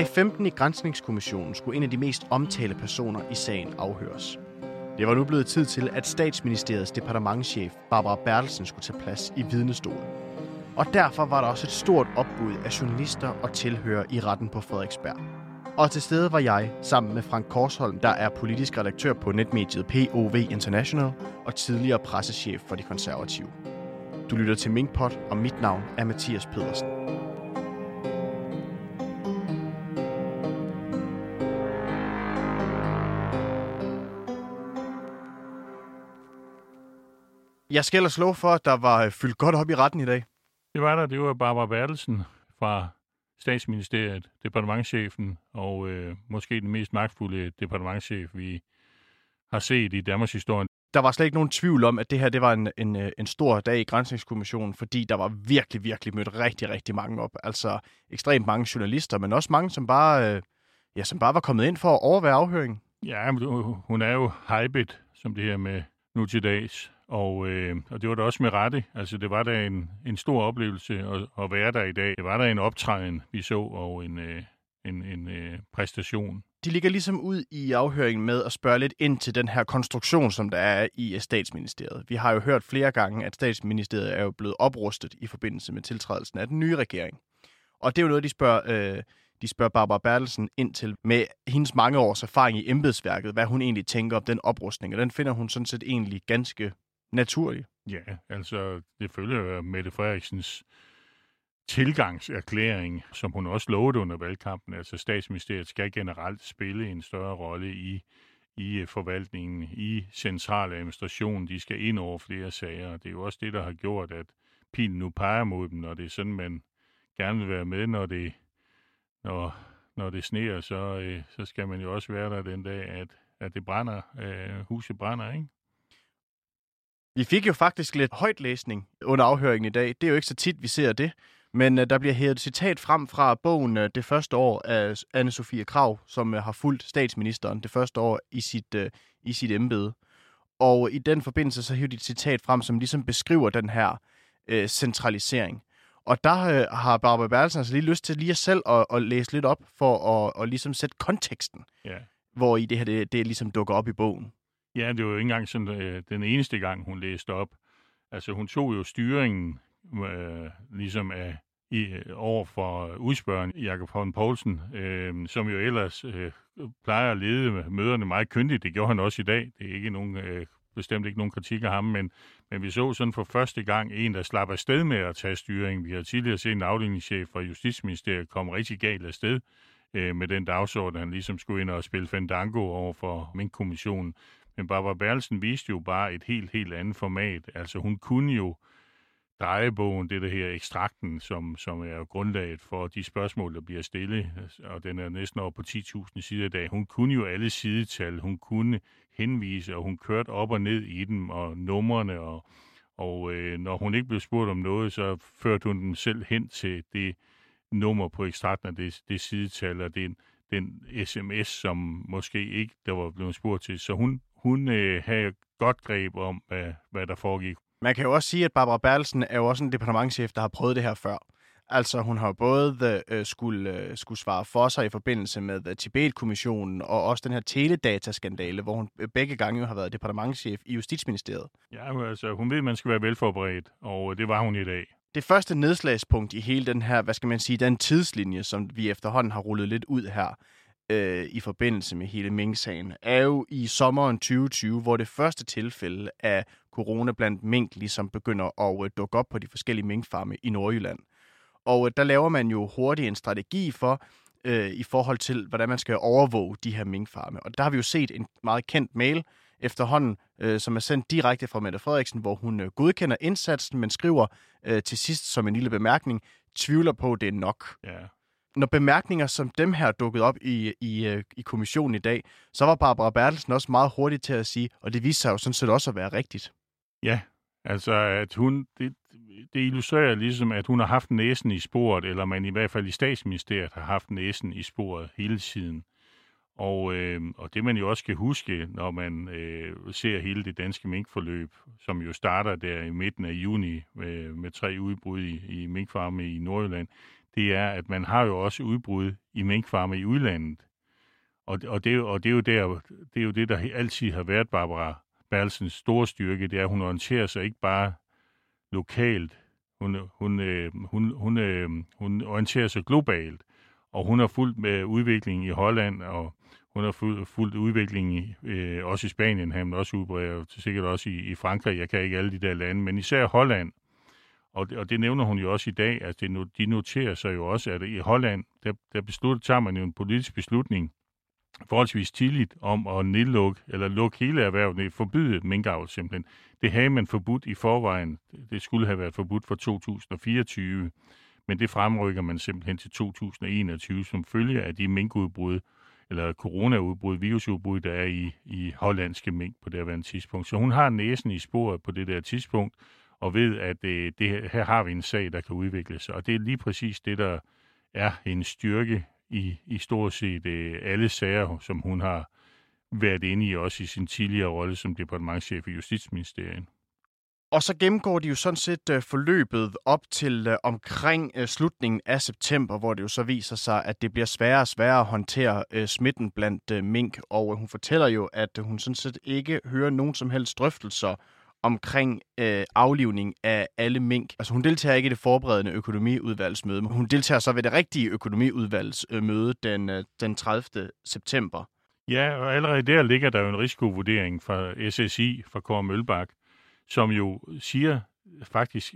Dag 15 i Grænsningskommissionen skulle en af de mest omtalte personer i sagen afhøres. Det var nu blevet tid til, at statsministeriets departementschef Barbara Bertelsen skulle tage plads i vidnestolen. Og derfor var der også et stort opbud af journalister og tilhører i retten på Frederiksberg. Og til stede var jeg, sammen med Frank Korsholm, der er politisk redaktør på netmediet POV International og tidligere pressechef for de konservative. Du lytter til Minkpot, og mit navn er Mathias Pedersen. Jeg skal ellers slå for, at der var fyldt godt op i retten i dag. Det var der. Det var Barbara Bertelsen fra statsministeriet, departementchefen, og øh, måske den mest magtfulde departementchef, vi har set i Danmarks historie. Der var slet ikke nogen tvivl om, at det her det var en, en, en stor dag i Grænsningskommissionen, fordi der var virkelig, virkelig mødt rigtig, rigtig mange op. Altså ekstremt mange journalister, men også mange, som bare, øh, ja, som bare var kommet ind for at overvære afhøringen. Ja, men hun er jo hyped, som det her med nu til dags. Og, øh, og det var da også med rette. Altså, det var da en, en stor oplevelse at, at være der i dag. Det var da en optræden, vi så, og en, øh, en, en øh, præstation. De ligger ligesom ud i afhøringen med at spørge lidt ind til den her konstruktion, som der er i statsministeriet. Vi har jo hørt flere gange, at statsministeriet er jo blevet oprustet i forbindelse med tiltrædelsen af den nye regering. Og det er jo noget, de spørger, øh, de spørger Barbara Bertelsen ind til med hendes mange års erfaring i embedsværket, hvad hun egentlig tænker om den oprustning. Og den finder hun sådan set egentlig ganske naturlig. Ja, altså det følger Mette Frederiksens tilgangserklæring, som hun også lovede under valgkampen. Altså statsministeriet skal generelt spille en større rolle i, i øh, forvaltningen, i centraladministrationen. De skal ind over flere sager. Det er jo også det, der har gjort, at pilen nu peger mod dem, og det er sådan, man gerne vil være med, når det, når, når det sneer, så, øh, så skal man jo også være der den dag, at, at det brænder, øh, huset brænder, ikke? Vi fik jo faktisk lidt højtlæsning under afhøringen i dag. Det er jo ikke så tit, vi ser det. Men uh, der bliver hævet et citat frem fra bogen uh, Det første år af anne Sofie Krav, som uh, har fulgt statsministeren det første år i sit, uh, i sit embede. Og i den forbindelse så hæver de et citat frem, som ligesom beskriver den her uh, centralisering. Og der uh, har Barbara Bertelsen altså lige lyst til lige selv at, at læse lidt op for at, at ligesom sætte konteksten, ja. hvor i det her det, det ligesom dukker op i bogen. Ja, det var jo ikke engang sådan, øh, den eneste gang, hun læste op. Altså, hun tog jo styringen øh, ligesom af, i, øh, over for udspørgen Jakob Holm Poulsen, øh, som jo ellers øh, plejer at lede møderne meget kyndigt. Det gjorde han også i dag. Det er ikke nogen, øh, bestemt ikke nogen kritik af ham, men, men vi så sådan for første gang en, der slapper afsted med at tage styringen. Vi har tidligere set en afdelingschef fra Justitsministeriet komme rigtig galt afsted øh, med den dagsorden, han ligesom skulle ind og spille Fandango over for Mink-kommissionen. Men Barbara Berlsen viste jo bare et helt, helt andet format. Altså hun kunne jo drejebogen, det der her ekstrakten, som, som er grundlaget for de spørgsmål, der bliver stillet, og den er næsten over på 10.000 sider i dag. Hun kunne jo alle sidetal, hun kunne henvise, og hun kørte op og ned i dem, og numrene, og, og øh, når hun ikke blev spurgt om noget, så førte hun dem selv hen til det nummer på ekstrakten og det, det sidetal, og den, den sms, som måske ikke der var blevet spurgt til. Så hun, hun øh, havde godt greb om, hvad, hvad der foregik. Man kan jo også sige, at Barbara Bertelsen er jo også en departementchef, der har prøvet det her før. Altså, hun har både øh, skulle, øh, skulle svare for sig i forbindelse med uh, Tibet-kommissionen, og også den her teledataskandale, hvor hun begge gange har været departementchef i Justitsministeriet. Ja, altså, hun ved, at man skal være velforberedt, og det var hun i dag. Det første nedslagspunkt i hele den her, hvad skal man sige, den tidslinje, som vi efterhånden har rullet lidt ud her, øh, i forbindelse med hele Mink-sagen, er jo i sommeren 2020, hvor det første tilfælde af corona blandt mink ligesom begynder at øh, dukke op på de forskellige minkfarme i Nordjylland. Og øh, der laver man jo hurtigt en strategi for, øh, i forhold til, hvordan man skal overvåge de her minkfarme. Og der har vi jo set en meget kendt mail efterhånden, øh, som er sendt direkte fra Mette Frederiksen, hvor hun øh, godkender indsatsen, men skriver øh, til sidst som en lille bemærkning, tvivler på, at det er nok. Ja når bemærkninger som dem her dukkede op i, i, øh, i kommissionen i dag, så var Barbara Bertelsen også meget hurtig til at sige, og det viste sig jo sådan set også at være rigtigt. Ja, altså at hun, det, det illustrerer ligesom, at hun har haft næsen i sporet, eller man i hvert fald i statsministeriet har haft næsen i sporet hele tiden. Og, øh, og det man jo også skal huske, når man øh, ser hele det danske minkforløb, som jo starter der i midten af juni med, med tre udbrud i, i minkfarme i Nordjylland, det er, at man har jo også udbrud i minkfarme i udlandet. Og, og, det, og det, er jo der, det er jo det, der altid har været Barbara Berlsens store styrke, det er, at hun orienterer sig ikke bare lokalt, hun, hun, øh, hun, hun, øh, hun orienterer sig globalt, og hun har fulgt med udviklingen i Holland, og hun har fulgt, fulgt udviklingen i, øh, også i Spanien, han også udbredt, sikkert også i, i Frankrig, jeg kan ikke alle de der lande, men især Holland, og det, og det nævner hun jo også i dag, at det, de noterer sig jo også, at i Holland, der, der beslutter, tager man jo en politisk beslutning, forholdsvis tidligt om at nedlukke, eller lukke hele erhvervet, forbyde minkavl simpelthen. Det havde man forbudt i forvejen. Det skulle have været forbudt for 2024, men det fremrykker man simpelthen til 2021 som følge af de minkudbrud, eller coronaudbrud, virusudbrud, der er i, i hollandske mink på det her tidspunkt. Så hun har næsen i sporet på det der tidspunkt, og ved, at øh, det, her har vi en sag, der kan udvikle sig. Og det er lige præcis det, der er en styrke i, i stort set øh, alle sager, som hun har været inde i, også i sin tidligere rolle som departementchef i Justitsministeriet. Og så gennemgår de jo sådan set øh, forløbet op til øh, omkring øh, slutningen af september, hvor det jo så viser sig, at det bliver sværere og sværere at håndtere smitten blandt mink. Og hun fortæller jo, at hun sådan set ikke hører nogen som helst drøftelser omkring øh, aflivning af alle mink. Altså hun deltager ikke i det forberedende økonomiudvalgsmøde, men hun deltager så ved det rigtige økonomiudvalgsmøde den, øh, den 30. september. Ja, og allerede der ligger der jo en risikovurdering fra SSI, fra Kåre Mølbak, som jo siger faktisk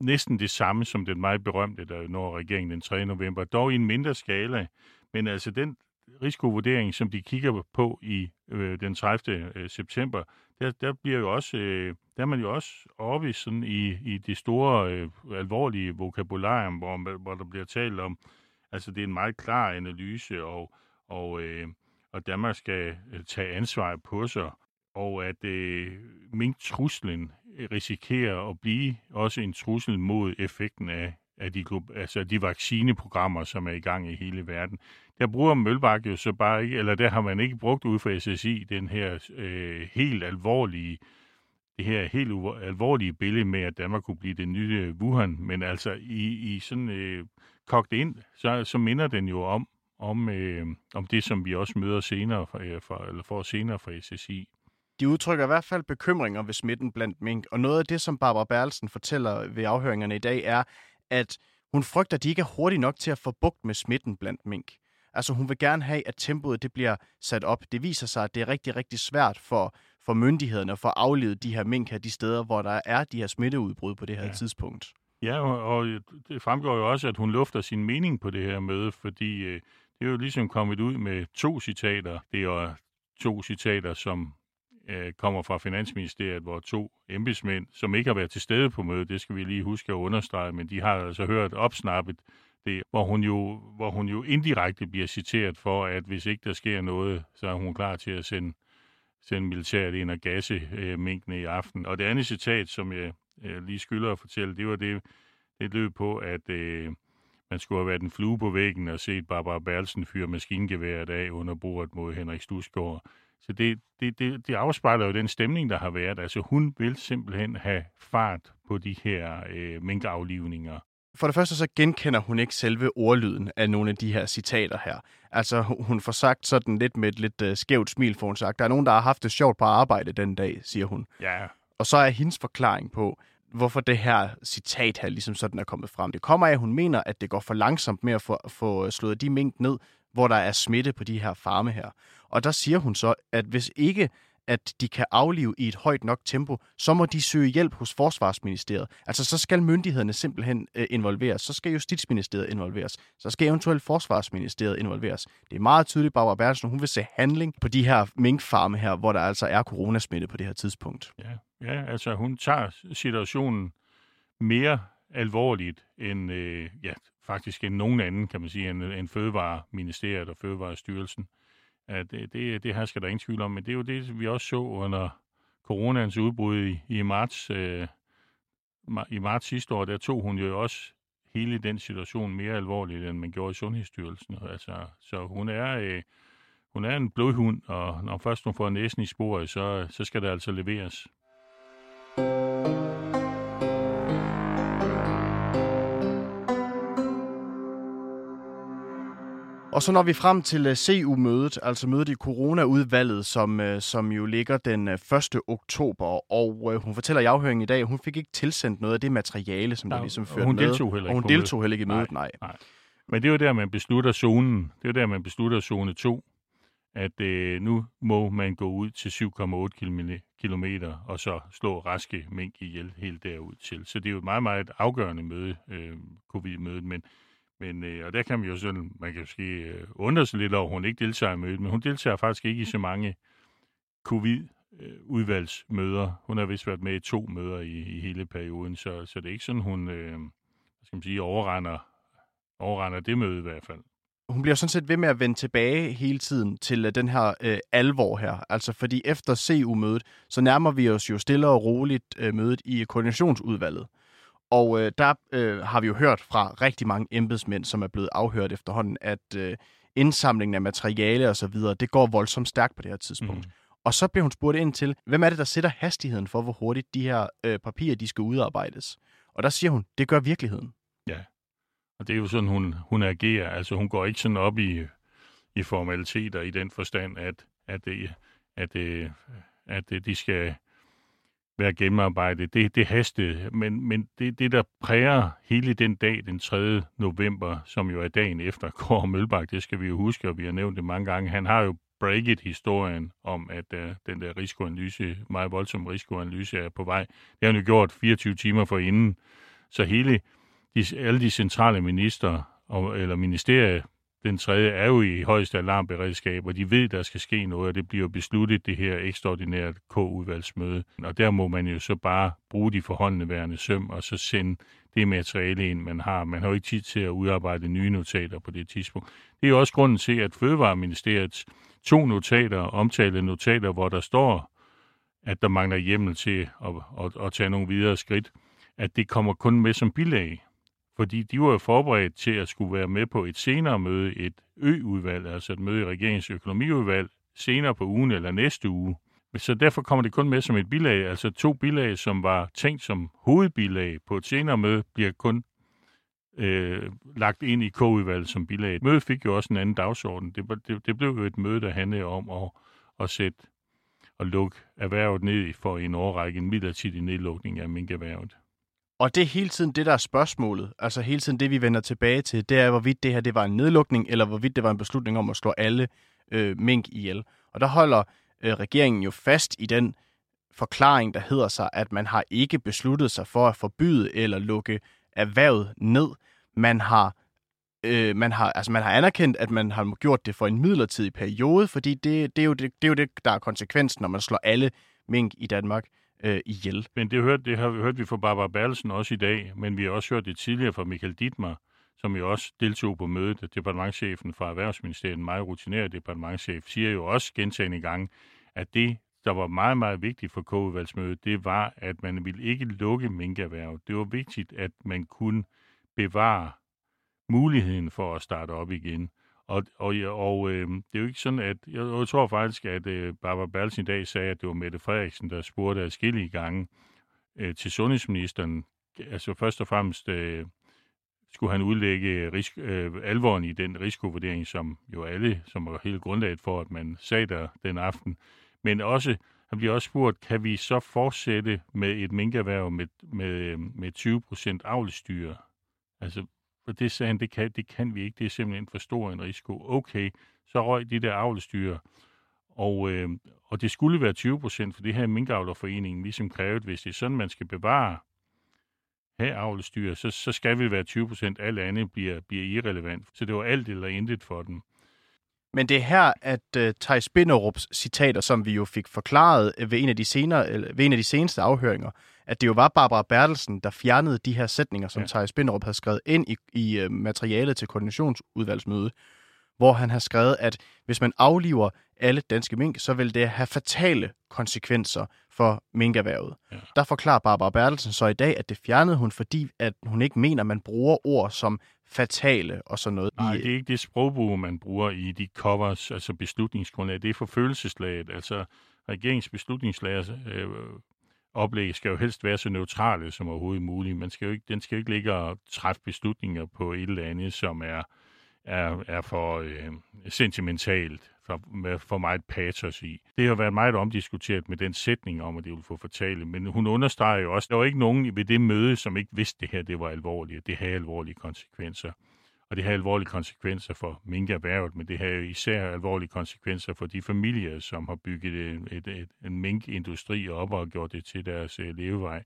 næsten det samme som den meget berømte, der når regeringen den 3. november, dog i en mindre skala. Men altså den risikovurdering, som de kigger på i øh, den 30. Øh, september, der, der bliver jo også, øh, der er man jo også oppe i, sådan i, i det store, øh, alvorlige vokabularium, hvor, hvor der bliver talt om, altså det er en meget klar analyse, og, og, øh, og Danmark skal øh, tage ansvar på sig, og at øh, mink-truslen risikerer at blive også en trussel mod effekten af, af de, altså de vaccineprogrammer, som er i gang i hele verden. Der bruger Mølbak jo så bare ikke, eller der har man ikke brugt ud for SSI den her øh, helt alvorlige, det her helt alvorlige billede med, at Danmark kunne blive det nye Wuhan, men altså i, i sådan øh, kogt ind, så, så minder den jo om, om, øh, om det, som vi også møder senere fra, øh, fra, eller får senere fra SSI. De udtrykker i hvert fald bekymringer ved smitten blandt mink, og noget af det, som Barbara Berlsen fortæller ved afhøringerne i dag, er, at hun frygter, at de ikke er hurtige nok til at få bugt med smitten blandt mink. Altså hun vil gerne have, at tempoet det bliver sat op. Det viser sig, at det er rigtig, rigtig svært for, for myndighederne at få aflevet de her mink her de steder, hvor der er de her smitteudbrud på det her ja. tidspunkt. Ja, og, og det fremgår jo også, at hun lufter sin mening på det her møde, fordi øh, det er jo ligesom kommet ud med to citater. Det er jo to citater, som øh, kommer fra Finansministeriet, hvor to embedsmænd, som ikke har været til stede på mødet, det skal vi lige huske at understrege, men de har altså hørt opsnappet det, hvor hun jo, hvor hun jo indirekte bliver citeret for, at hvis ikke der sker noget, så er hun klar til at sende, sende militæret ind og gasse øh, minkene i aften. Og det andet citat, som jeg øh, lige skylder at fortælle, det var det, det løb på, at øh, man skulle have været en flue på væggen og set Barbara Berlsen fyre maskingeværet af under bordet mod Henrik Stusgaard. Så det, det, det, det afspejler jo den stemning, der har været. Altså hun vil simpelthen have fart på de her øh, minkaflivninger. For det første så genkender hun ikke selve ordlyden af nogle af de her citater her. Altså hun får sagt sådan lidt med et lidt uh, skævt smil, for hun sagt, der er nogen, der har haft det sjovt på arbejde den dag, siger hun. Ja. Og så er hendes forklaring på, hvorfor det her citat her ligesom sådan er kommet frem. Det kommer af, at hun mener, at det går for langsomt med at få, få slået de mink ned, hvor der er smitte på de her farme her. Og der siger hun så, at hvis ikke at de kan aflive i et højt nok tempo, så må de søge hjælp hos Forsvarsministeriet. Altså så skal myndighederne simpelthen øh, involveres. Så skal Justitsministeriet involveres. Så skal eventuelt Forsvarsministeriet involveres. Det er meget tydeligt, Barbara Bertelsen, hun vil se handling på de her minkfarme her, hvor der altså er coronasmitte på det her tidspunkt. Ja, ja altså hun tager situationen mere alvorligt end, øh, ja, faktisk end nogen anden, kan man sige, end, øh, end Fødevareministeriet og Fødevarestyrelsen. Ja, det, det, det her skal der ingen tvivl om, men det er jo det, vi også så under coronans udbrud i, i marts, øh, i marts sidste år, der tog hun jo også hele den situation mere alvorligt, end man gjorde i Sundhedsstyrelsen. Altså, så hun er, øh, hun er en blodhund, og når først hun får næsen i sporet, så, så skal det altså leveres. Og så når vi frem til uh, CU-mødet, altså mødet i coronaudvalget, som, uh, som jo ligger den uh, 1. oktober, og hun fortæller i afhøringen i dag, at hun fik ikke tilsendt noget af det materiale, som der ligesom og førte hun med. deltog heller og ikke hun på deltog heller ikke i mødet, Nej, nej. nej. Men det er jo der, man beslutter zonen. Det er jo der, man beslutter zone 2, at øh, nu må man gå ud til 7,8 km og så slå raske mink ihjel helt derud til. Så det er jo et meget, meget afgørende møde, øh, covid-mødet, men men, øh, og der kan man jo sådan, man kan måske øh, undre sig lidt over, at hun ikke deltager i mødet, men hun deltager faktisk ikke i så mange covid-udvalgsmøder. Hun har vist været med i to møder i, i hele perioden, så, så det er ikke sådan, hun øh, skal man sige, overrender, overrender det møde i hvert fald. Hun bliver sådan set ved med at vende tilbage hele tiden til øh, den her øh, alvor her. Altså fordi efter CU-mødet, så nærmer vi os jo stille og roligt øh, mødet i koordinationsudvalget. Og uh, der uh, har vi jo hørt fra rigtig mange embedsmænd, som er blevet afhørt efterhånden, at uh, indsamlingen af materiale og så videre, det går voldsomt stærkt på det her tidspunkt. Mm. Og så bliver hun spurgt ind til, hvem er det, der sætter hastigheden for, hvor hurtigt de her uh, papirer, de skal udarbejdes? Og der siger hun, det gør virkeligheden. Ja, og det er jo sådan, hun, hun agerer. Altså hun går ikke sådan op i, i formaliteter i den forstand, at, at, det, at, det, at det, de skal være gennemarbejdet. Det, det hastede, men, men det, det, der præger hele den dag, den 3. november, som jo er dagen efter Kåre Mølbak, det skal vi jo huske, og vi har nævnt det mange gange, han har jo breaket historien om, at uh, den der risikoanalyse, meget voldsom risikoanalyse er på vej. Det har han jo gjort 24 timer for inden. Så hele de, alle de centrale minister og, eller ministerier, den tredje, er jo i højeste alarmberedskab, og de ved, der skal ske noget, og det bliver besluttet det her ekstraordinære K-udvalgsmøde. Og der må man jo så bare bruge de forhåndeværende søm, og så sende det materiale ind, man har. Man har jo ikke tid til at udarbejde nye notater på det tidspunkt. Det er jo også grunden til, at Fødevareministeriets to notater, omtalte notater, hvor der står, at der mangler hjemmel til at, at, at tage nogle videre skridt, at det kommer kun med som bilag fordi de var jo forberedt til at skulle være med på et senere møde, et ø-udvalg, altså et møde i regeringens økonomiudvalg, senere på ugen eller næste uge. Så derfor kommer det kun med som et bilag, altså to bilag, som var tænkt som hovedbilag på et senere møde, bliver kun øh, lagt ind i K-udvalget som bilag. Mødet fik jo også en anden dagsorden. Det, det, det blev jo et møde, der handlede om at, at sætte og lukke erhvervet ned for en årrække, en midlertidig nedlukning af minkerhvervet. Og det er hele tiden det, der er spørgsmålet. Altså hele tiden det, vi vender tilbage til, det er, hvorvidt det her det var en nedlukning, eller hvorvidt det var en beslutning om at slå alle øh, mink ihjel. Og der holder øh, regeringen jo fast i den forklaring, der hedder sig, at man har ikke besluttet sig for at forbyde eller lukke erhvervet ned. Man har, øh, man har, altså man har anerkendt, at man har gjort det for en midlertidig periode, fordi det, det, er jo det, det er jo det, der er konsekvensen, når man slår alle mink i Danmark øh, ihjel. Men det, hørte, det har vi hørt vi fra Barbara Berlsen også i dag, men vi har også hørt det tidligere fra Michael Dittmar, som jo også deltog på mødet. Departementchefen fra Erhvervsministeriet, en meget rutineret departementchef, siger jo også gentagende gang, at det, der var meget, meget vigtigt for K-udvalgsmødet, det var, at man ville ikke lukke minkerhverv. Det var vigtigt, at man kunne bevare muligheden for at starte op igen. Og, og, og øh, det er jo ikke sådan, at... Jeg, jeg tror faktisk, at øh, Barbara Berlsen i dag sagde, at det var Mette Frederiksen, der spurgte adskillige gange øh, til sundhedsministeren. Altså først og fremmest øh, skulle han udlægge ris- øh, alvoren i den risikovurdering, som jo alle, som var hele grundlaget for, at man sagde der den aften. Men også, han bliver også spurgt, kan vi så fortsætte med et minkerhverv med, med, øh, med 20 procent avlstyre? Altså, for det sagde han, det kan, det kan vi ikke. Det er simpelthen for stor en risiko. Okay, så røg de der avlestyre. Og, øh, og det skulle være 20 procent, for det her minkavlerforeningen ligesom krævet, hvis det er sådan, man skal bevare have så, så skal vi være 20 procent. Alt andet bliver, bliver irrelevant. Så det var alt eller intet for den. Men det er her, at øh, uh, Thijs Binderups citater, som vi jo fik forklaret ved, en af de senere, eller, ved en af de seneste afhøringer, at det jo var Barbara Bertelsen, der fjernede de her sætninger, som ja. Thijs Binderup havde skrevet ind i, i uh, materialet til koordinationsudvalgsmødet, hvor han har skrevet, at hvis man afliver alle danske mink, så vil det have fatale konsekvenser for minkerhvervet. Ja. Der forklarer Barbara Bertelsen så i dag, at det fjernede hun, fordi at hun ikke mener, at man bruger ord som fatale og sådan noget. Nej, det er ikke det sprogbrug, man bruger i de covers, altså beslutningsgrundlag. Det er for følelseslaget. Altså regeringens beslutningslager øh, oplæg skal jo helst være så neutrale som overhovedet muligt. Man skal jo ikke, den skal jo ikke ligge og træffe beslutninger på et eller andet, som er er, er for øh, sentimentalt, for, med for meget patos i. Det har været meget omdiskuteret med den sætning om, at det ville få fortale, men hun understreger jo også, at der var ikke nogen ved det møde, som ikke vidste det her, det var alvorligt, det havde alvorlige konsekvenser. Og det har alvorlige konsekvenser for minkerhvervet, men det har især alvorlige konsekvenser for de familier, som har bygget et, et, et, en minkindustri op og gjort det til deres øh, levevej.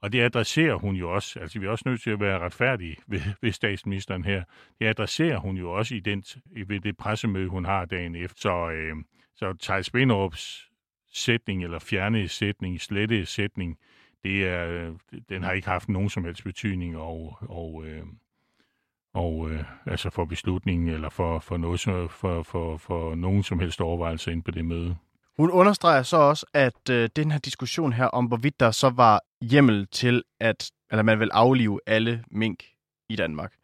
Og det adresserer hun jo også, altså vi er også nødt til at være retfærdige ved, ved statsministeren her, det adresserer hun jo også i den, ved det pressemøde, hun har dagen efter. Så, øh, så Thijs Binderups sætning, eller fjernede sætning, slette sætning, det er, øh, den har ikke haft nogen som helst betydning, og, og øh, og øh, altså for beslutningen eller for, for, noget, for, for, for nogen som helst overvejelse ind på det møde. Hun understreger så også, at øh, den her diskussion her om, hvorvidt der så var hjemmel til, at eller man vil aflive alle mink i Danmark.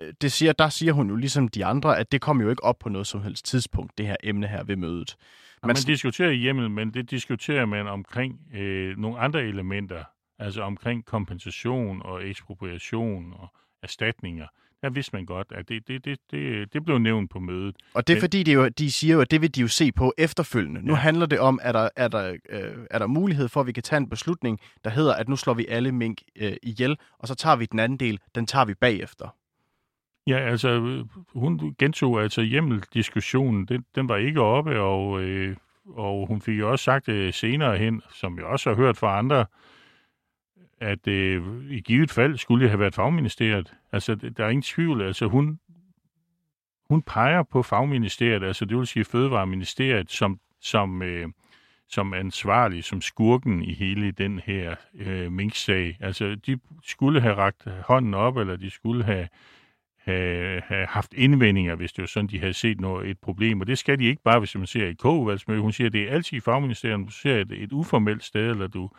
Øh, det siger, der siger hun jo ligesom de andre, at det kommer jo ikke op på noget som helst tidspunkt, det her emne her ved mødet. Man, man diskuterer hjemmel, men det diskuterer man omkring øh, nogle andre elementer, altså omkring kompensation og ekspropriation og erstatninger der vidste man godt, at det, det, det, det, det blev nævnt på mødet. Og det er Men, fordi, de, jo, de siger jo, at det vil de jo se på efterfølgende. Ja. Nu handler det om, at der, er, der, øh, er der mulighed for, at vi kan tage en beslutning, der hedder, at nu slår vi alle mink øh, ihjel, og så tager vi den anden del, den tager vi bagefter. Ja, altså, hun gentog altså hjemmeldiskussionen, den, den var ikke oppe, og, øh, og hun fik jo også sagt det senere hen, som vi også har hørt fra andre, at øh, i givet fald skulle det have været fagministeriet. Altså, der er ingen tvivl. Altså, hun, hun peger på fagministeriet, altså det vil sige Fødevareministeriet, som, som, øh, som ansvarlig, som skurken i hele den her øh, minksag. Altså, de skulle have ragt hånden op, eller de skulle have, have, have haft indvendinger, hvis det var sådan, de havde set noget, et problem. Og det skal de ikke bare, hvis man ser i k Hun siger, at det er altid i fagministeriet, du ser et, et uformelt sted, eller du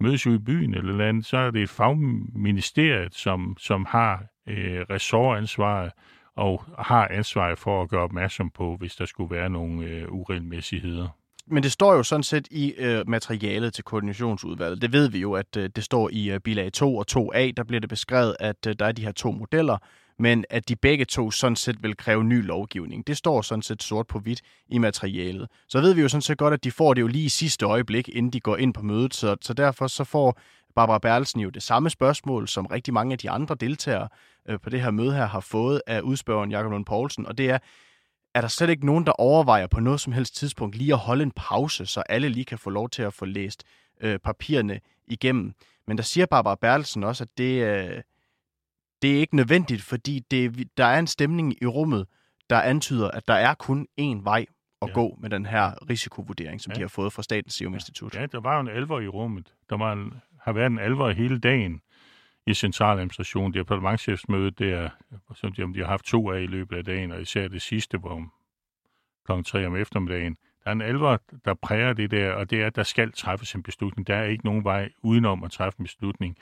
mødes jo i byen eller andet, så er det fagministeriet, som, som har øh, ressortansvaret og har ansvaret for at gøre opmærksom på, hvis der skulle være nogle øh, uregelmæssigheder. Men det står jo sådan set i øh, materialet til koordinationsudvalget. Det ved vi jo, at øh, det står i øh, bilag 2 og 2a. Der bliver det beskrevet, at øh, der er de her to modeller, men at de begge to sådan set vil kræve ny lovgivning. Det står sådan set sort på hvidt i materialet. Så ved vi jo sådan set godt, at de får det jo lige i sidste øjeblik, inden de går ind på mødet, så, så derfor så får Barbara Berlsen jo det samme spørgsmål, som rigtig mange af de andre deltagere øh, på det her møde her har fået af udspørgeren Jakob Lund Poulsen, og det er, er der slet ikke nogen, der overvejer på noget som helst tidspunkt lige at holde en pause, så alle lige kan få lov til at få læst øh, papirerne igennem. Men der siger Barbara Berlsen også, at det, øh, det er ikke nødvendigt, fordi det, der er en stemning i rummet, der antyder, at der er kun én vej at ja. gå med den her risikovurdering, som ja. de har fået fra Statens Serum Institut. Ja, der var jo en alvor i rummet. Der var en, har været en alvor hele dagen i centraladministrationen. Departementchefsmøde der, som de, de har haft to af i løbet af dagen, og især det sidste om kl. 3 om eftermiddagen. Der er en alvor, der præger det der, og det er, at der skal træffes en beslutning. Der er ikke nogen vej udenom at træffe en beslutning.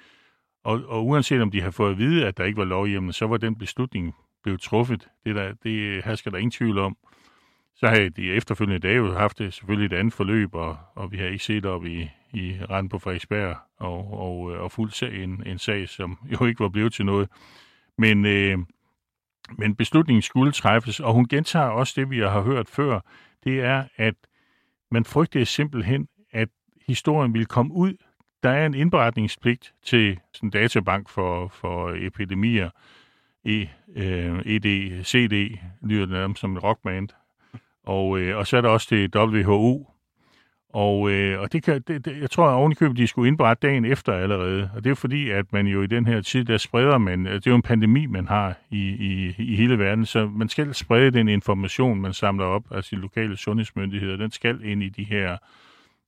Og, og uanset om de har fået at vide, at der ikke var lovhjemmel, så var den beslutning blevet truffet. Det, der, det her skal der ingen tvivl om. Så har de efterfølgende dage jo haft det selvfølgelig et andet forløb, og, og vi har ikke set op i, i Rand på Frederiksberg og, og, øh, og fuldt en, en sag, som jo ikke var blevet til noget. Men, øh, men beslutningen skulle træffes, og hun gentager også det, vi har hørt før, det er, at man frygtede simpelthen, at historien ville komme ud der er en indberetningspligt til sådan en databank for, for epidemier. E, øh, ED, CD lyder det som en rockband. Og, øh, og så er der også det WHO. Og, øh, og det kan, det, det, jeg tror, at ovenikøbet, de skulle indberette dagen efter allerede. Og det er fordi, at man jo i den her tid, der spreder man, øh, det er jo en pandemi, man har i, i, i hele verden, så man skal sprede den information, man samler op, altså de lokale sundhedsmyndigheder, den skal ind i de her,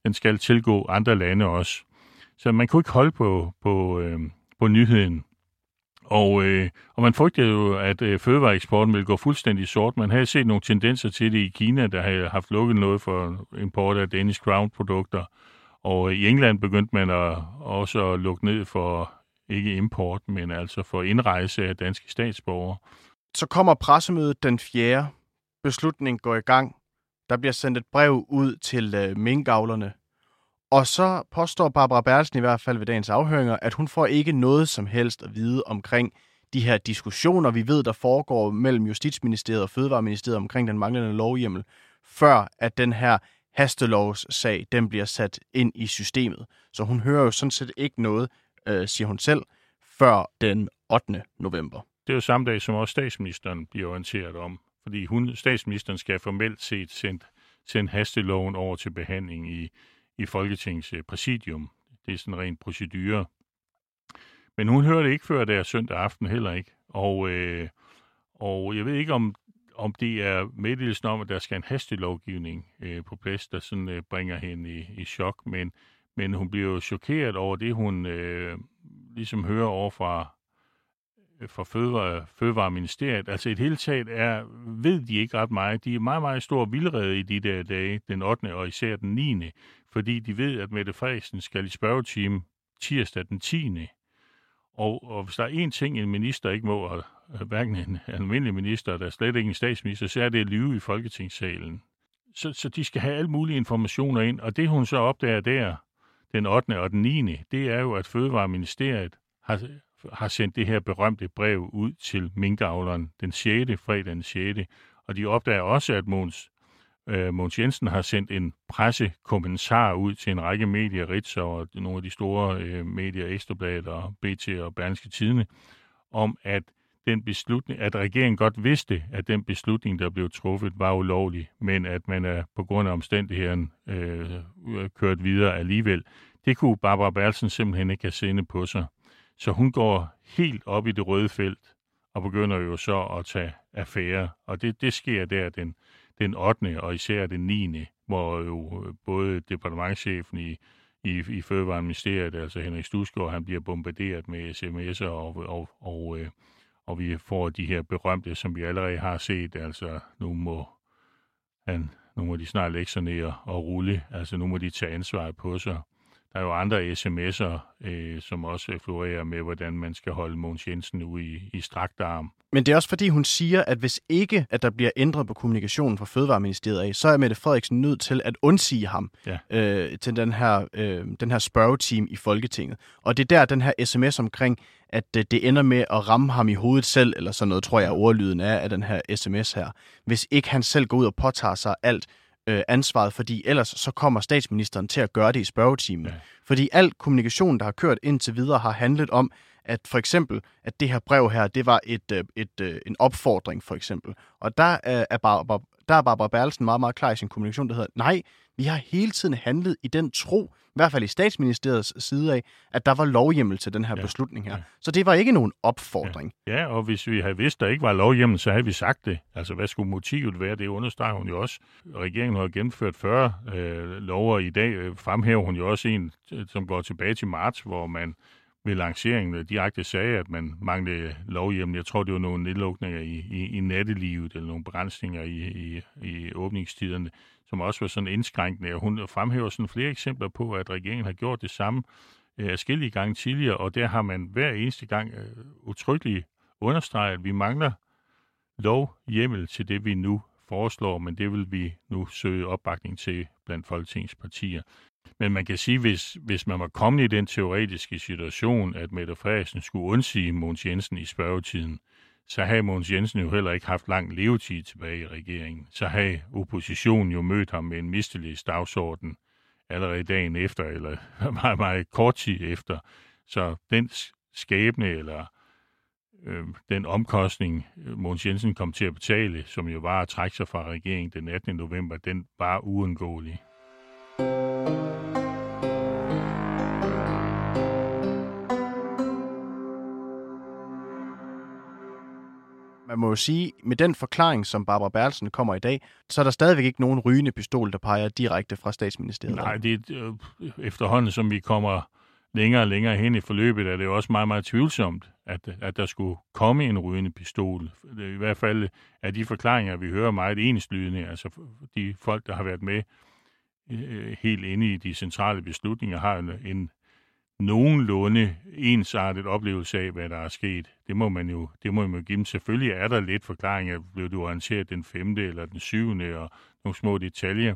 den skal tilgå andre lande også. Så man kunne ikke holde på, på, øh, på nyheden. Og, øh, og man frygtede jo, at øh, fødevareeksporten ville gå fuldstændig sort. Man havde set nogle tendenser til det i Kina, der havde haft lukket noget for import af Danish Crown-produkter. Og øh, i England begyndte man at, også at lukke ned for ikke import, men altså for indrejse af danske statsborgere. Så kommer pressemødet den 4. Beslutningen går i gang. Der bliver sendt et brev ud til øh, minkavlerne og så påstår Barbara Bertelsen i hvert fald ved dagens afhøringer, at hun får ikke noget som helst at vide omkring de her diskussioner, vi ved, der foregår mellem Justitsministeriet og Fødevareministeriet omkring den manglende lovhjemmel, før at den her hastelovssag, den bliver sat ind i systemet. Så hun hører jo sådan set ikke noget, øh, siger hun selv, før den 8. november. Det er jo samme dag, som også statsministeren bliver orienteret om, fordi hun, statsministeren skal formelt set sendt, sendt hasteloven over til behandling i, i Folketingets øh, præsidium. Det er sådan en ren procedure. Men hun hørte ikke før der søndag aften heller ikke. Og, øh, og jeg ved ikke, om, om det er meddelelsen om, at der skal en hastelovgivning øh, på plads, der sådan øh, bringer hende i, i chok. Men, men hun bliver jo chokeret over det, hun øh, ligesom hører over fra, øh, fra Fødevare, Fødevareministeriet. Altså et hele taget er, ved de ikke ret meget. De er meget, meget stor vildrede i de der dage, den 8. og især den 9. Fordi de ved, at Mette Frederiksen skal i spørgetime tirsdag den 10. Og, og hvis der er én ting, en minister ikke må, og øh, hverken en almindelig minister, der er slet ikke en statsminister, så er det at lyve i Folketingssalen. Så, så de skal have alle mulige informationer ind, og det hun så opdager der, den 8. og den 9., det er jo, at Fødevareministeriet har, har sendt det her berømte brev ud til minkavleren den 6. fredag den 6. Og de opdager også, at Måns, øh, Mogens Jensen har sendt en pressekommentar ud til en række medier, Ritz og nogle af de store øh, medier, Ekstrabladet og BT og Berlingske Tidene, om at den beslutning, at regeringen godt vidste, at den beslutning, der blev truffet, var ulovlig, men at man er på grund af omstændigheden øh, øh kørt videre alligevel. Det kunne Barbara Berlsen simpelthen ikke have sinde på sig. Så hun går helt op i det røde felt og begynder jo så at tage affære. Og det, det sker der den, den 8. og især den 9., hvor jo øh, både departementchefen i, i, i Fødevareministeriet, altså Henrik Stusgaard, han bliver bombarderet med sms'er og, og, og, øh, og vi får de her berømte, som vi allerede har set, altså nu må, han, nu må de snart lægge sig ned og rulle, altså nu må de tage ansvaret på sig. Der er jo andre sms'er, øh, som også florerer med, hvordan man skal holde Mogens Jensen ude i, i strakt arm. Men det er også fordi, hun siger, at hvis ikke, at der bliver ændret på kommunikationen fra Fødevareministeriet af, så er Mette Frederiksen nødt til at undsige ham ja. øh, til den her, øh, den her spørgeteam i Folketinget. Og det er der, den her sms omkring, at øh, det ender med at ramme ham i hovedet selv, eller sådan noget, tror jeg, ordlyden er af den her sms her. Hvis ikke han selv går ud og påtager sig alt, øh, ansvaret, fordi ellers så kommer statsministeren til at gøre det i spørgetimen. Ja. Fordi al kommunikation, der har kørt indtil videre, har handlet om, at for eksempel, at det her brev her, det var et, øh, et, et, øh, en opfordring, for eksempel. Og der er, Barbara, der er Barbara Berlsen meget, meget klar i sin kommunikation, der hedder, nej, vi har hele tiden handlet i den tro, i hvert fald i statsministeriets side af, at der var lovhjemmel til den her ja, beslutning her. Ja. Så det var ikke nogen opfordring. Ja. ja, og hvis vi havde vidst, der ikke var lovhjemmel, så havde vi sagt det. Altså, hvad skulle motivet være? Det understreger hun jo også. Regeringen har gennemført 40 øh, lover i dag. Øh, fremhæver hun jo også en, som går tilbage til marts, hvor man ved lanceringen øh, direkte sagde, at man manglede lovhjem. Jeg tror, det var nogle nedlukninger i, i, i nattelivet, eller nogle begrænsninger i, i, i åbningstiderne som også var sådan indskrænkende. Og hun fremhæver sådan flere eksempler på, at regeringen har gjort det samme øh, gange tidligere, og der har man hver eneste gang øh, utryggeligt understreget, at vi mangler lov hjemmel til det, vi nu foreslår, men det vil vi nu søge opbakning til blandt Folketingets partier. Men man kan sige, hvis, hvis man var kommet i den teoretiske situation, at Mette Frederiksen skulle undsige Mogens Jensen i spørgetiden, så havde Mogens Jensen jo heller ikke haft lang levetid tilbage i regeringen. Så havde oppositionen jo mødt ham med en mistillidsdagsorden allerede dagen efter, eller meget, meget kort tid efter. Så den skæbne, eller øh, den omkostning, øh, Mogens Jensen kom til at betale, som jo var at trække sig fra regeringen den 18. november, den var uundgåelig. Man må jo sige, med den forklaring, som Barbara Bertelsen kommer i dag, så er der stadigvæk ikke nogen rygende pistol, der peger direkte fra statsministeriet. Nej, det er øh, efterhånden, som vi kommer længere og længere hen i forløbet, er det jo også meget, meget tvivlsomt, at, at der skulle komme en rygende pistol. I hvert fald er de forklaringer, vi hører meget enslydende, altså de folk, der har været med øh, helt inde i de centrale beslutninger, har en, en nogenlunde ensartet oplevelse af, hvad der er sket. Det må man jo, det må man jo give dem. Selvfølgelig er der lidt forklaringer. Blev du orienteret den femte eller den syvende, og nogle små detaljer.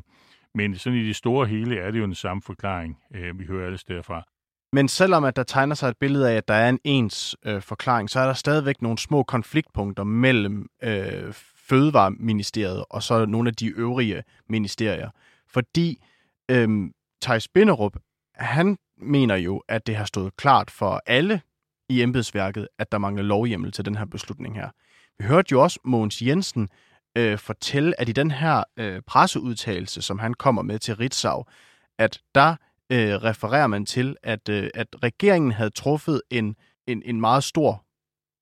Men sådan i det store hele er det jo den samme forklaring, øh, vi hører alle steder fra. Men selvom at der tegner sig et billede af, at der er en ens øh, forklaring, så er der stadigvæk nogle små konfliktpunkter mellem øh, Fødevareministeriet og så nogle af de øvrige ministerier. Fordi øh, Thijs Binderup, han mener jo, at det har stået klart for alle i embedsværket, at der mangler lovhjemmel til den her beslutning her. Vi hørte jo også Mogens Jensen øh, fortælle, at i den her øh, presseudtalelse, som han kommer med til Ritzau, at der øh, refererer man til, at, øh, at regeringen havde truffet en, en, en meget stor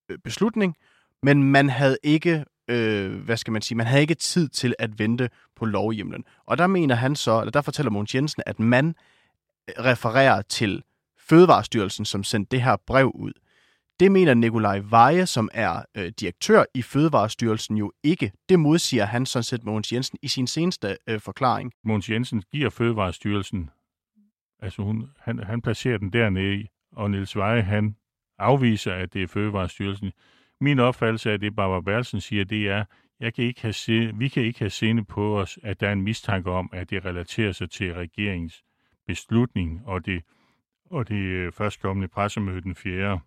øh, beslutning, men man havde ikke, øh, hvad skal man sige, man havde ikke tid til at vente på lovhjemlen. Og der mener han så, eller der fortæller Mogens Jensen, at man refererer til Fødevarestyrelsen, som sendte det her brev ud. Det mener Nikolaj Veje, som er øh, direktør i Fødevarestyrelsen, jo ikke. Det modsiger han sådan set Mogens Jensen i sin seneste øh, forklaring. Mogens Jensen giver Fødevarestyrelsen, altså hun, han, han placerer den dernede, og Niels Veje, han afviser, at det er Fødevarestyrelsen. Min opfattelse af det, Barbara Berlsen siger, det er, jeg kan ikke have se, vi kan ikke have sinde på os, at der er en mistanke om, at det relaterer sig til regeringens beslutning, og det, og det øh, førstkommende pressemøde den 4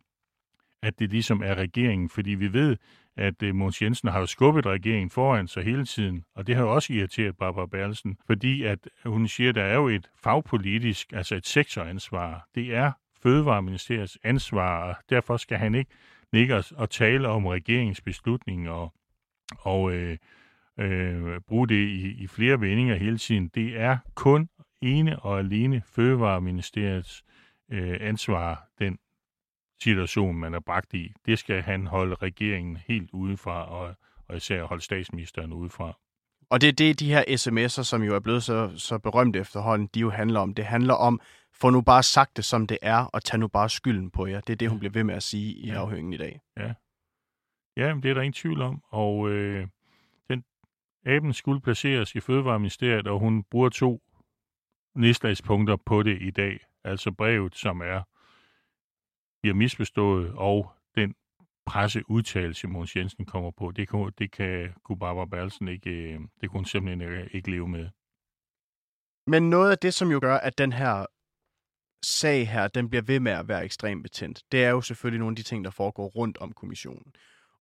at det ligesom er regeringen, fordi vi ved, at øh, uh, Måns Jensen har jo skubbet regeringen foran sig hele tiden, og det har jo også irriteret Barbara Berlsen, fordi at hun siger, at der er jo et fagpolitisk, altså et sektoransvar. Det er Fødevareministeriets ansvar, og derfor skal han ikke ligge og, og tale om regeringens beslutning og, og øh, øh, bruge det i, i flere vendinger hele tiden. Det er kun ene og alene Fødevareministeriets øh, ansvar, den situation, man er bragt i. Det skal han holde regeringen helt udefra, og, og især holde statsministeren udefra. Og det er det, de her sms'er, som jo er blevet så, så berømte efterhånden, de jo handler om. Det handler om, få nu bare sagt det, som det er, og tag nu bare skylden på jer. Det er det, hun bliver ved med at sige i ja. afhøringen i dag. Ja, ja men det er der ingen tvivl om. Og øh, den aben skulle placeres i Fødevareministeriet, og hun bruger to nedslagspunkter på det i dag. Altså brevet, som er bliver misforstået, og den presseudtalelse, Måns Jensen kommer på, det kan, det kan kunne Barbara Berlsen ikke, øh, det kunne hun simpelthen ikke leve med. Men noget af det, som jo gør, at den her sag her, den bliver ved med at være ekstremt betændt, det er jo selvfølgelig nogle af de ting, der foregår rundt om kommissionen.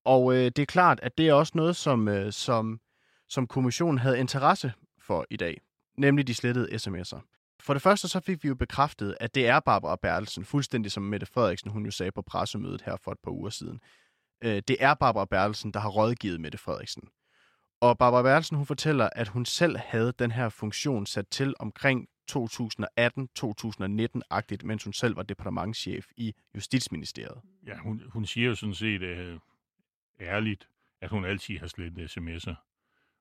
Og øh, det er klart, at det er også noget, som, øh, som, som kommissionen havde interesse for i dag, nemlig de slettede sms'er. For det første så fik vi jo bekræftet, at det er Barbara Bertelsen, fuldstændig som Mette Frederiksen, hun jo sagde på pressemødet her for et par uger siden. Øh, det er Barbara Bertelsen, der har rådgivet Mette Frederiksen. Og Barbara Bertelsen, hun fortæller, at hun selv havde den her funktion sat til omkring 2018-2019-agtigt, mens hun selv var departementschef i Justitsministeriet. Ja, hun, hun siger jo sådan set uh, ærligt, at hun altid har slettet sms'er.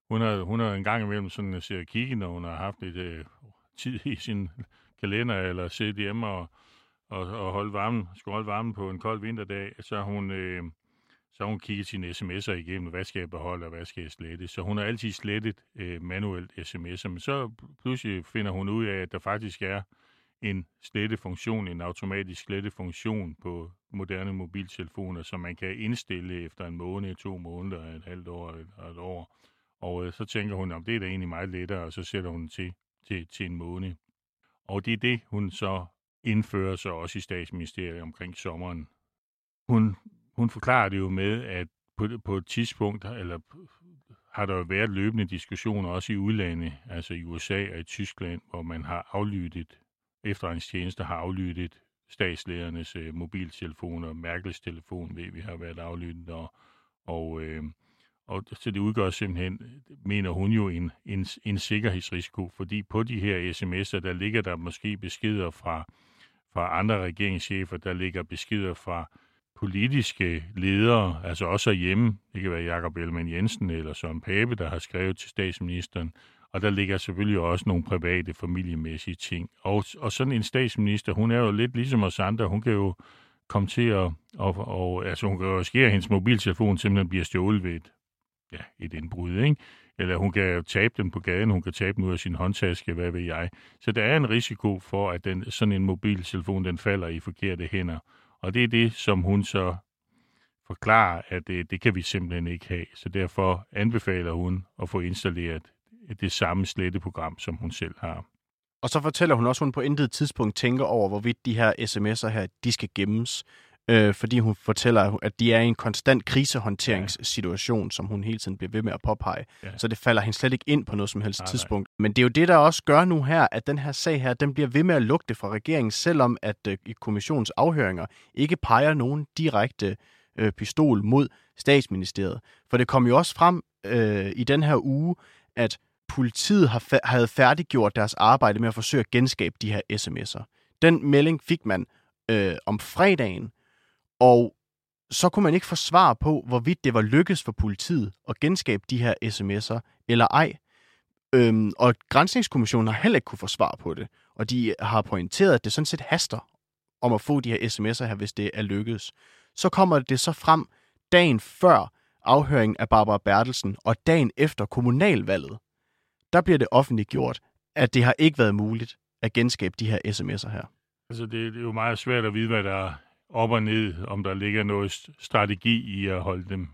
Hun har, hun har en gang imellem sådan øh, ser kigge, når hun har haft et øh, tid i sin kalender, eller siddet hjemme og, og, og holde varmen, skulle holde varmen på en kold vinterdag, så hun, øh, så hun kigget sine sms'er igennem, hvad skal jeg beholde, og hvad skal jeg slette. Så hun har altid slettet øh, manuelt sms'er, men så pludselig finder hun ud af, at der faktisk er en slettefunktion, en automatisk slettefunktion på moderne mobiltelefoner, som man kan indstille efter en måned, to måneder, et halvt år eller et år. Og øh, så tænker hun, om det er da egentlig meget lettere, og så sætter hun til til, til en måned. Og det er det, hun så indfører sig også i statsministeriet omkring sommeren. Hun, hun forklarer det jo med, at på, på et tidspunkt, eller har der jo været løbende diskussioner også i udlandet, altså i USA og i Tyskland, hvor man har aflyttet, efterretningstjenester har aflyttet statsledernes øh, mobiltelefoner, Merkels telefon ved vi har været aflyttet, og, og øh, og så det udgør simpelthen, mener hun jo, en, en, en sikkerhedsrisiko, fordi på de her sms'er, der ligger der måske beskeder fra, fra andre regeringschefer, der ligger beskeder fra politiske ledere, altså også hjemme, det kan være Jakob Ellemann Jensen eller Søren Pape, der har skrevet til statsministeren, og der ligger selvfølgelig også nogle private, familiemæssige ting. Og, og sådan en statsminister, hun er jo lidt ligesom os andre, hun kan jo komme til at, og, og altså hun kan jo ske, at hendes mobiltelefon simpelthen bliver stjålet ved et ja, et indbrud, ikke? Eller hun kan tabe den på gaden, hun kan tabe den ud af sin håndtaske, hvad ved jeg. Så der er en risiko for, at den, sådan en mobiltelefon, den falder i forkerte hænder. Og det er det, som hun så forklarer, at det, det kan vi simpelthen ikke have. Så derfor anbefaler hun at få installeret det samme sletteprogram, som hun selv har. Og så fortæller hun også, at hun på intet tidspunkt tænker over, hvorvidt de her sms'er her, de skal gemmes. Øh, fordi hun fortæller, at de er i en konstant krisehåndteringssituation, ja. som hun hele tiden bliver ved med at påpege. Ja. Så det falder hende slet ikke ind på noget som helst nej, tidspunkt. Nej. Men det er jo det, der også gør nu her, at den her sag her, den bliver ved med at lugte fra regeringen, selvom at øh, kommissionens afhøringer ikke peger nogen direkte øh, pistol mod statsministeriet. For det kom jo også frem øh, i den her uge, at politiet har fa- havde færdiggjort deres arbejde med at forsøge at genskabe de her sms'er. Den melding fik man øh, om fredagen, og så kunne man ikke få svar på, hvorvidt det var lykkes for politiet at genskabe de her sms'er eller ej. Øhm, og Grænsningskommissionen har heller ikke kunne få svar på det. Og de har pointeret, at det sådan set haster om at få de her sms'er her, hvis det er lykkedes. Så kommer det så frem dagen før afhøringen af Barbara Bertelsen og dagen efter kommunalvalget. Der bliver det offentliggjort, at det har ikke været muligt at genskabe de her sms'er her. Altså, det, det er jo meget svært at vide, hvad der op og ned, om der ligger noget strategi i at holde dem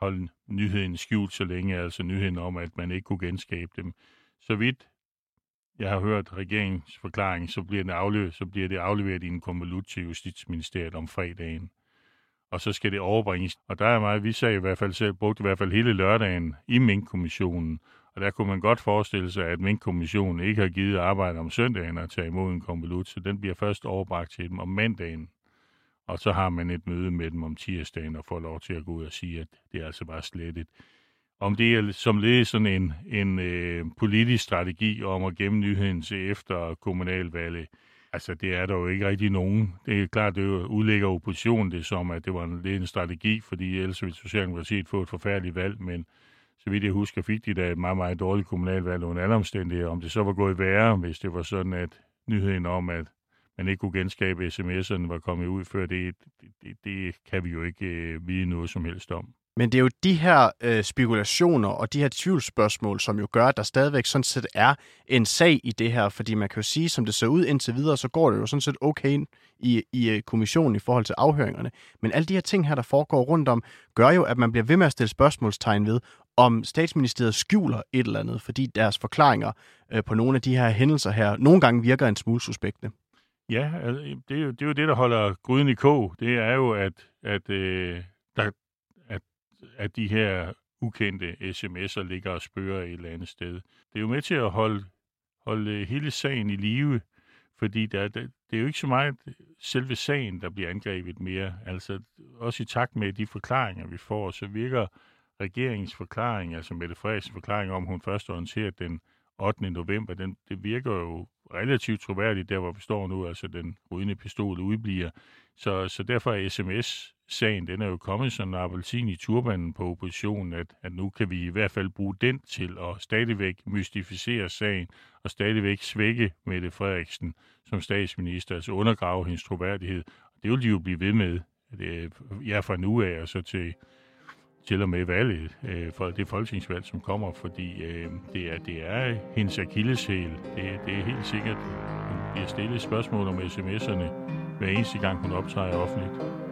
holde nyheden skjult så længe, altså nyheden om, at man ikke kunne genskabe dem. Så vidt jeg har hørt regeringens forklaring, så bliver, det afleveret, så bliver det afleveret i en konvolut til Justitsministeriet om fredagen. Og så skal det overbringes. Og der er meget, vi sagde i hvert fald selv, brugte i hvert fald hele lørdagen i Mink-kommissionen. Og der kunne man godt forestille sig, at Mink-kommissionen ikke har givet arbejde om søndagen at tage imod en konvolut, så den bliver først overbragt til dem om mandagen. Og så har man et møde med dem om tirsdagen og får lov til at gå ud og sige, at det er altså bare slettet. Om det er som led sådan en, en øh, politisk strategi om at gemme nyheden til efter kommunalvalget, altså det er der jo ikke rigtig nogen. Det er klart, det udlægger oppositionen det som, at det var en, en strategi, fordi ellers ville Socialdemokratiet få et forfærdeligt valg, men så vidt jeg husker, fik de da et meget, meget dårligt kommunalvalg under alle omstændigheder. Om det så var gået værre, hvis det var sådan, at nyheden om, at man ikke kunne genskabe sms'erne var kommet ud før, det, det, det kan vi jo ikke øh, vide noget som helst om. Men det er jo de her øh, spekulationer og de her tvivlsspørgsmål, som jo gør, at der stadigvæk sådan set er en sag i det her. Fordi man kan jo sige, som det ser ud indtil videre, så går det jo sådan set okay i, i øh, kommissionen i forhold til afhøringerne. Men alle de her ting her, der foregår rundt om, gør jo, at man bliver ved med at stille spørgsmålstegn ved, om statsministeriet skjuler et eller andet, fordi deres forklaringer øh, på nogle af de her hændelser her nogle gange virker en smule suspekte. Ja, altså, det, er jo, det er jo det, der holder gryden i kog. Det er jo, at, at, øh, der, at, at de her ukendte sms'er ligger og spørger et eller andet sted. Det er jo med til at holde, holde øh, hele sagen i live, fordi der, der, det er jo ikke så meget selve sagen, der bliver angrebet mere. Altså også i takt med de forklaringer, vi får, så virker regeringens forklaring, altså Mette Frederiksens forklaring om, hun først orienterede den 8. november, den, det virker jo relativt troværdigt, der hvor vi står nu, altså den rydende pistol udbliver. Så, så derfor er sms-sagen, den er jo kommet som en appelsin i turbanen på oppositionen, at, at nu kan vi i hvert fald bruge den til at stadigvæk mystificere sagen, og stadigvæk svække Mette Frederiksen som statsminister, altså undergrave hendes troværdighed. Det vil de jo blive ved med. Det, ja, fra nu af og så til til og med valget, øh, for det folketingsvalg, som kommer, fordi øh, det, er, det er hendes akilleshæl. Det, det er helt sikkert, hun bliver stillet spørgsmål om sms'erne hver eneste gang, hun optræder offentligt.